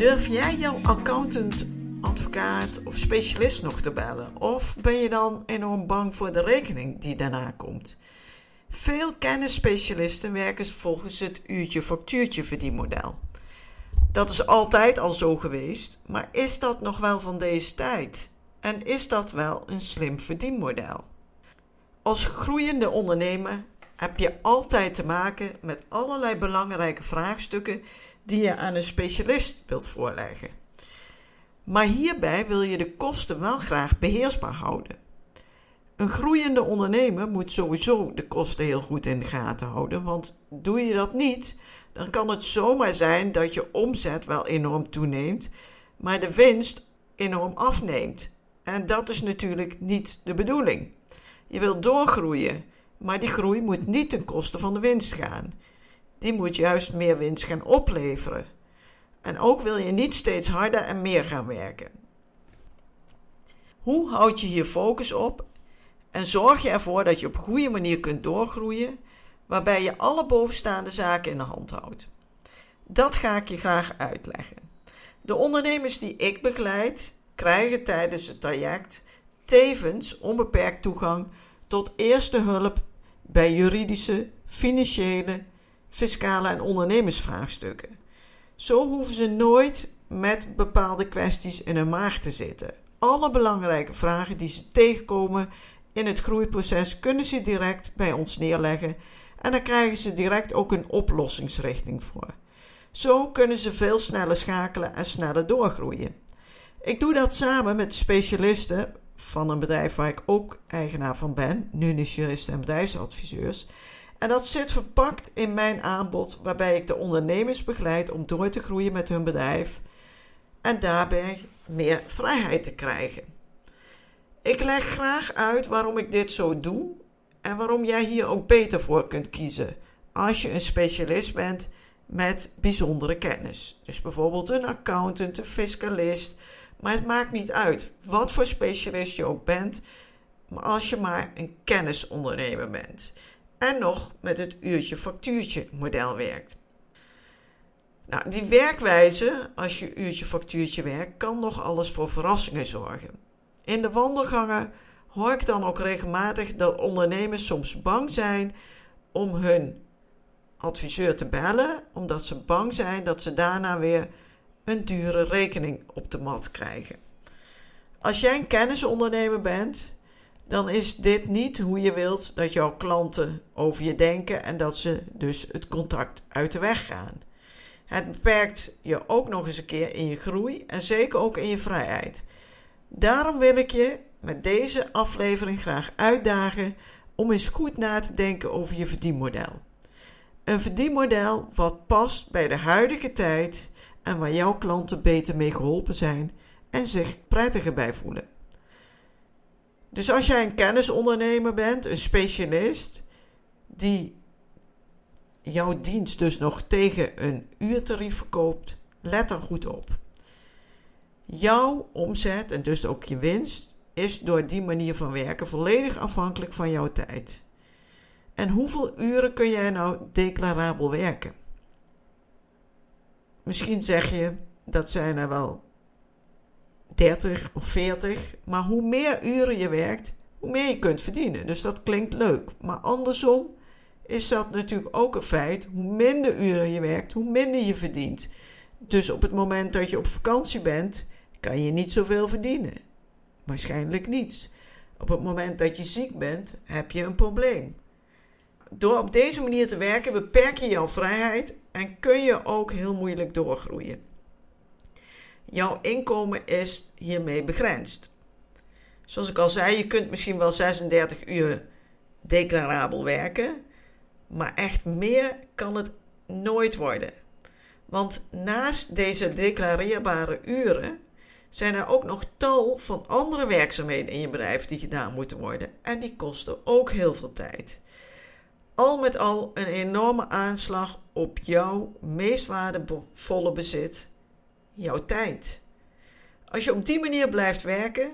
Durf jij jouw accountant, advocaat of specialist nog te bellen? Of ben je dan enorm bang voor de rekening die daarna komt? Veel kennisspecialisten werken volgens het uurtje-factuurtje verdienmodel. Dat is altijd al zo geweest, maar is dat nog wel van deze tijd? En is dat wel een slim verdienmodel? Als groeiende ondernemer heb je altijd te maken met allerlei belangrijke vraagstukken die je aan een specialist wilt voorleggen. Maar hierbij wil je de kosten wel graag beheersbaar houden. Een groeiende ondernemer moet sowieso de kosten heel goed in de gaten houden, want doe je dat niet, dan kan het zomaar zijn dat je omzet wel enorm toeneemt, maar de winst enorm afneemt. En dat is natuurlijk niet de bedoeling. Je wilt doorgroeien, maar die groei moet niet ten koste van de winst gaan. Die moet juist meer winst gaan opleveren. En ook wil je niet steeds harder en meer gaan werken. Hoe houd je hier focus op en zorg je ervoor dat je op goede manier kunt doorgroeien, waarbij je alle bovenstaande zaken in de hand houdt? Dat ga ik je graag uitleggen. De ondernemers die ik begeleid, krijgen tijdens het traject tevens onbeperkt toegang tot eerste hulp bij juridische, financiële, fiscale en ondernemersvraagstukken. Zo hoeven ze nooit met bepaalde kwesties in hun maag te zitten. Alle belangrijke vragen die ze tegenkomen in het groeiproces kunnen ze direct bij ons neerleggen en dan krijgen ze direct ook een oplossingsrichting voor. Zo kunnen ze veel sneller schakelen en sneller doorgroeien. Ik doe dat samen met specialisten van een bedrijf waar ik ook eigenaar van ben, Nunis Juristen en Bedrijfsadviseurs. En dat zit verpakt in mijn aanbod, waarbij ik de ondernemers begeleid om door te groeien met hun bedrijf en daarbij meer vrijheid te krijgen. Ik leg graag uit waarom ik dit zo doe en waarom jij hier ook beter voor kunt kiezen als je een specialist bent met bijzondere kennis. Dus bijvoorbeeld een accountant, een fiscalist, maar het maakt niet uit wat voor specialist je ook bent, maar als je maar een kennisondernemer bent en nog met het uurtje-factuurtje model werkt. Nou, die werkwijze, als je uurtje-factuurtje werkt, kan nog alles voor verrassingen zorgen. In de wandelgangen hoor ik dan ook regelmatig dat ondernemers soms bang zijn om hun adviseur te bellen, omdat ze bang zijn dat ze daarna weer een dure rekening op de mat krijgen. Als jij een kennisondernemer bent, dan is dit niet hoe je wilt dat jouw klanten over je denken en dat ze dus het contact uit de weg gaan. Het beperkt je ook nog eens een keer in je groei en zeker ook in je vrijheid. Daarom wil ik je met deze aflevering graag uitdagen om eens goed na te denken over je verdienmodel. Een verdienmodel wat past bij de huidige tijd en waar jouw klanten beter mee geholpen zijn en zich prettiger bij voelen. Dus als jij een kennisondernemer bent, een specialist, die jouw dienst dus nog tegen een uurtarief verkoopt, let er goed op. Jouw omzet en dus ook je winst is door die manier van werken volledig afhankelijk van jouw tijd. En hoeveel uren kun jij nou declarabel werken? Misschien zeg je dat zijn er wel 30 of 40, maar hoe meer uren je werkt, hoe meer je kunt verdienen. Dus dat klinkt leuk. Maar andersom is dat natuurlijk ook een feit. Hoe minder uren je werkt, hoe minder je verdient. Dus op het moment dat je op vakantie bent, kan je niet zoveel verdienen. Waarschijnlijk niets. Op het moment dat je ziek bent, heb je een probleem. Door op deze manier te werken beperk je jouw vrijheid en kun je ook heel moeilijk doorgroeien. Jouw inkomen is hiermee begrensd. Zoals ik al zei, je kunt misschien wel 36 uur declarabel werken, Maar echt meer kan het nooit worden. Want naast deze declareerbare uren zijn er ook nog tal van andere werkzaamheden in je bedrijf die gedaan moeten worden. En die kosten ook heel veel tijd. Al met al een enorme aanslag op jouw meest waardevolle bezit, jouw tijd. Als je op die manier blijft werken,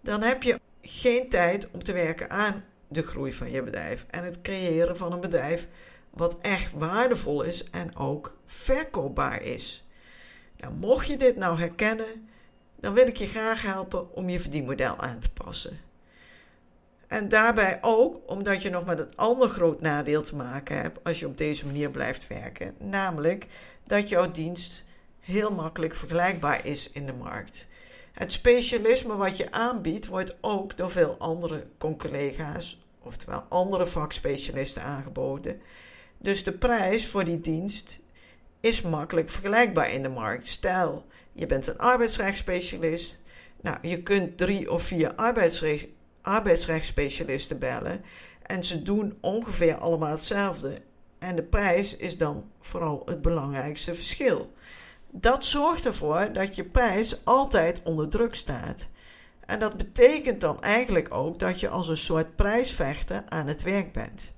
dan heb je geen tijd om te werken aan de groei van je bedrijf en het creëren van een bedrijf wat echt waardevol is en ook verkoopbaar is. Nou, mocht je dit nou herkennen, dan wil ik je graag helpen om je verdienmodel aan te passen. En daarbij ook omdat je nog met het ander groot nadeel te maken hebt als je op deze manier blijft werken, namelijk dat jouw dienst heel makkelijk vergelijkbaar is in de markt. Het specialisme wat je aanbiedt wordt ook door veel andere collega's, oftewel andere vakspecialisten aangeboden. Dus de prijs voor die dienst is makkelijk vergelijkbaar in de markt. Stel, je bent een arbeidsrechtsspecialist. Nou, je kunt drie of vier arbeidsrecht, arbeidsrechtsspecialisten bellen. En ze doen ongeveer allemaal hetzelfde. En de prijs is dan vooral het belangrijkste verschil. Dat zorgt ervoor dat je prijs altijd onder druk staat. En dat betekent dan eigenlijk ook dat je als een soort prijsvechter aan het werk bent.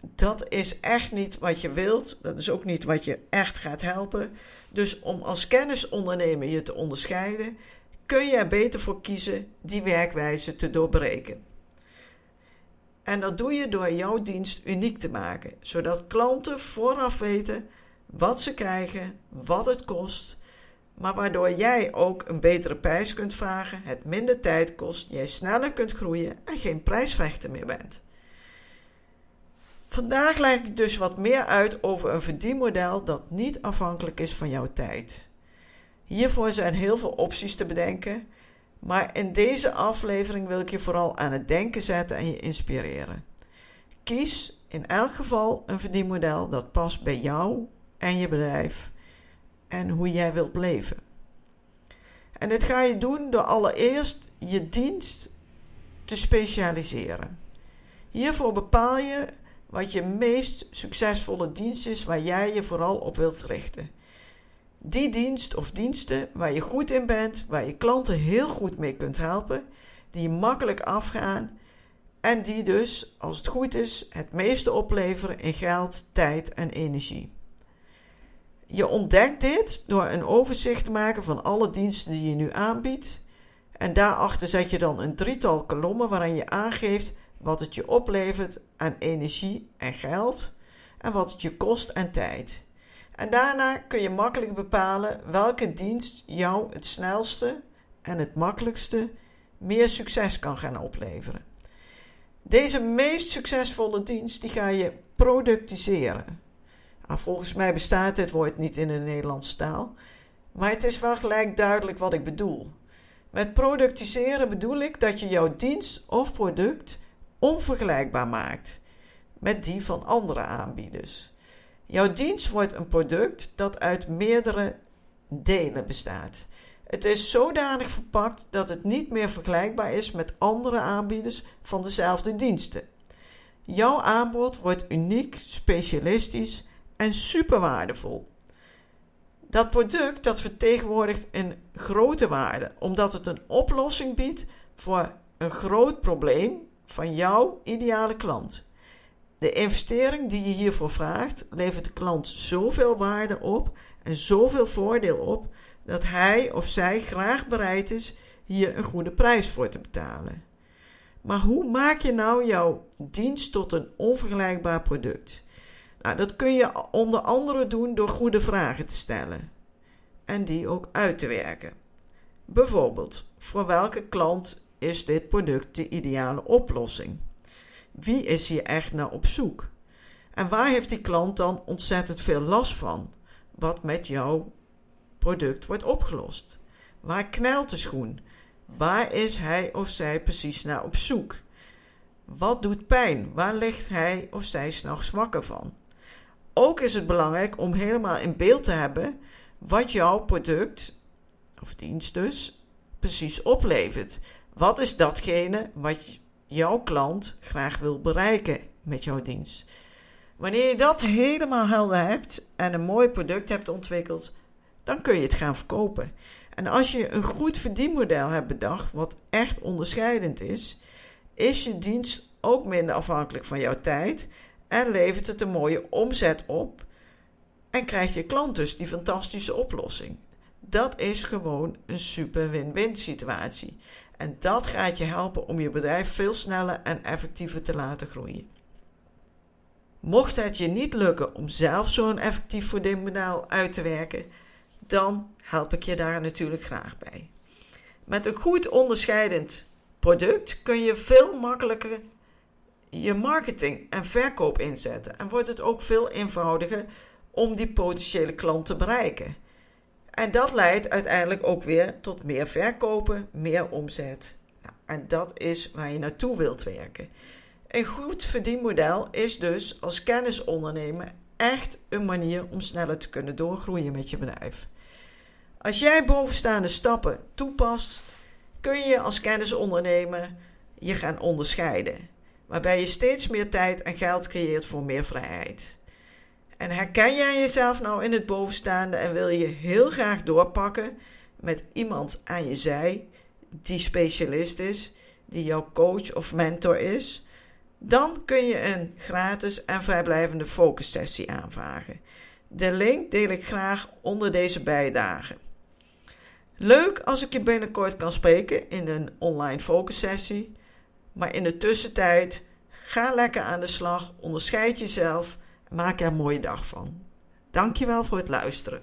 Dat is echt niet wat je wilt. Dat is ook niet wat je echt gaat helpen. Dus om als kennisondernemer je te onderscheiden, kun je er beter voor kiezen die werkwijze te doorbreken. En dat doe je door jouw dienst uniek te maken, zodat klanten vooraf weten wat ze krijgen, wat het kost, maar waardoor jij ook een betere prijs kunt vragen, het minder tijd kost, jij sneller kunt groeien en geen prijsvechter meer bent. Vandaag leg ik dus wat meer uit over een verdienmodel dat niet afhankelijk is van jouw tijd. Hiervoor zijn heel veel opties te bedenken, maar in deze aflevering wil ik je vooral aan het denken zetten en je inspireren. Kies in elk geval een verdienmodel dat past bij jou en je bedrijf en hoe jij wilt leven. En dit ga je doen door allereerst je dienst te specialiseren. Hiervoor bepaal je wat je meest succesvolle dienst is waar jij je vooral op wilt richten. Die dienst of diensten waar je goed in bent, waar je klanten heel goed mee kunt helpen, die makkelijk afgaan en die dus, als het goed is, het meeste opleveren in geld, tijd en energie. Je ontdekt dit door een overzicht te maken van alle diensten die je nu aanbiedt. En daarachter zet je dan een drietal kolommen waarin je aangeeft wat het je oplevert aan energie en geld en wat het je kost aan tijd. En daarna kun je makkelijk bepalen welke dienst jou het snelste en het makkelijkste meer succes kan gaan opleveren. Deze meest succesvolle dienst die ga je productiseren. Nou, volgens mij bestaat dit woord niet in de Nederlandse taal, maar het is wel gelijk duidelijk wat ik bedoel. Met productiseren bedoel ik dat je jouw dienst of product onvergelijkbaar maakt met die van andere aanbieders. Jouw dienst wordt een product dat uit meerdere delen bestaat. Het is zodanig verpakt dat het niet meer vergelijkbaar is met andere aanbieders van dezelfde diensten. Jouw aanbod wordt uniek, specialistisch en super waardevol. Dat product dat vertegenwoordigt een grote waarde, omdat het een oplossing biedt voor een groot probleem van jouw ideale klant. De investering die je hiervoor vraagt, levert de klant zoveel waarde op en zoveel voordeel op dat hij of zij graag bereid is hier een goede prijs voor te betalen. Maar hoe maak je nou jouw dienst tot een onvergelijkbaar product? Nou, dat kun je onder andere doen door goede vragen te stellen en die ook uit te werken. Bijvoorbeeld, voor welke klant is dit product de ideale oplossing? Wie is hier echt naar op zoek? En waar heeft die klant dan ontzettend veel last van? Wat met jouw product wordt opgelost? Waar knelt de schoen? Waar is hij of zij precies naar op zoek? Wat doet pijn? Waar ligt hij of zij s'nachts wakker van? Ook is het belangrijk om helemaal in beeld te hebben wat jouw product, of dienst dus, precies oplevert. Wat is datgene wat jouw klant graag wil bereiken met jouw dienst? Wanneer je dat helemaal helder hebt en een mooi product hebt ontwikkeld, dan kun je het gaan verkopen. En als je een goed verdienmodel hebt bedacht, wat echt onderscheidend is, is je dienst ook minder afhankelijk van jouw tijd en levert het een mooie omzet op en krijgt je klant dus die fantastische oplossing. Dat is gewoon een super win-win situatie. En dat gaat je helpen om je bedrijf veel sneller en effectiever te laten groeien. Mocht het je niet lukken om zelf zo'n effectief verdienmodel uit te werken, dan help ik je daar natuurlijk graag bij. Met een goed onderscheidend product kun je veel makkelijker je marketing en verkoop inzetten en wordt het ook veel eenvoudiger om die potentiële klant te bereiken. En dat leidt uiteindelijk ook weer tot meer verkopen, meer omzet. Nou, en dat is waar je naartoe wilt werken. Een goed verdienmodel is dus als kennisondernemer echt een manier om sneller te kunnen doorgroeien met je bedrijf. Als jij bovenstaande stappen toepast, kun je als kennisondernemer je gaan onderscheiden, waarbij je steeds meer tijd en geld creëert voor meer vrijheid. En herken jij jezelf nou in het bovenstaande en wil je heel graag doorpakken met iemand aan je zij die specialist is, die jouw coach of mentor is? Dan kun je een gratis en vrijblijvende focussessie aanvragen. De link deel ik graag onder deze bijdrage. Leuk als ik je binnenkort kan spreken in een online focussessie. Maar in de tussentijd, ga lekker aan de slag, onderscheid jezelf maak er een mooie dag van. Dankjewel voor het luisteren.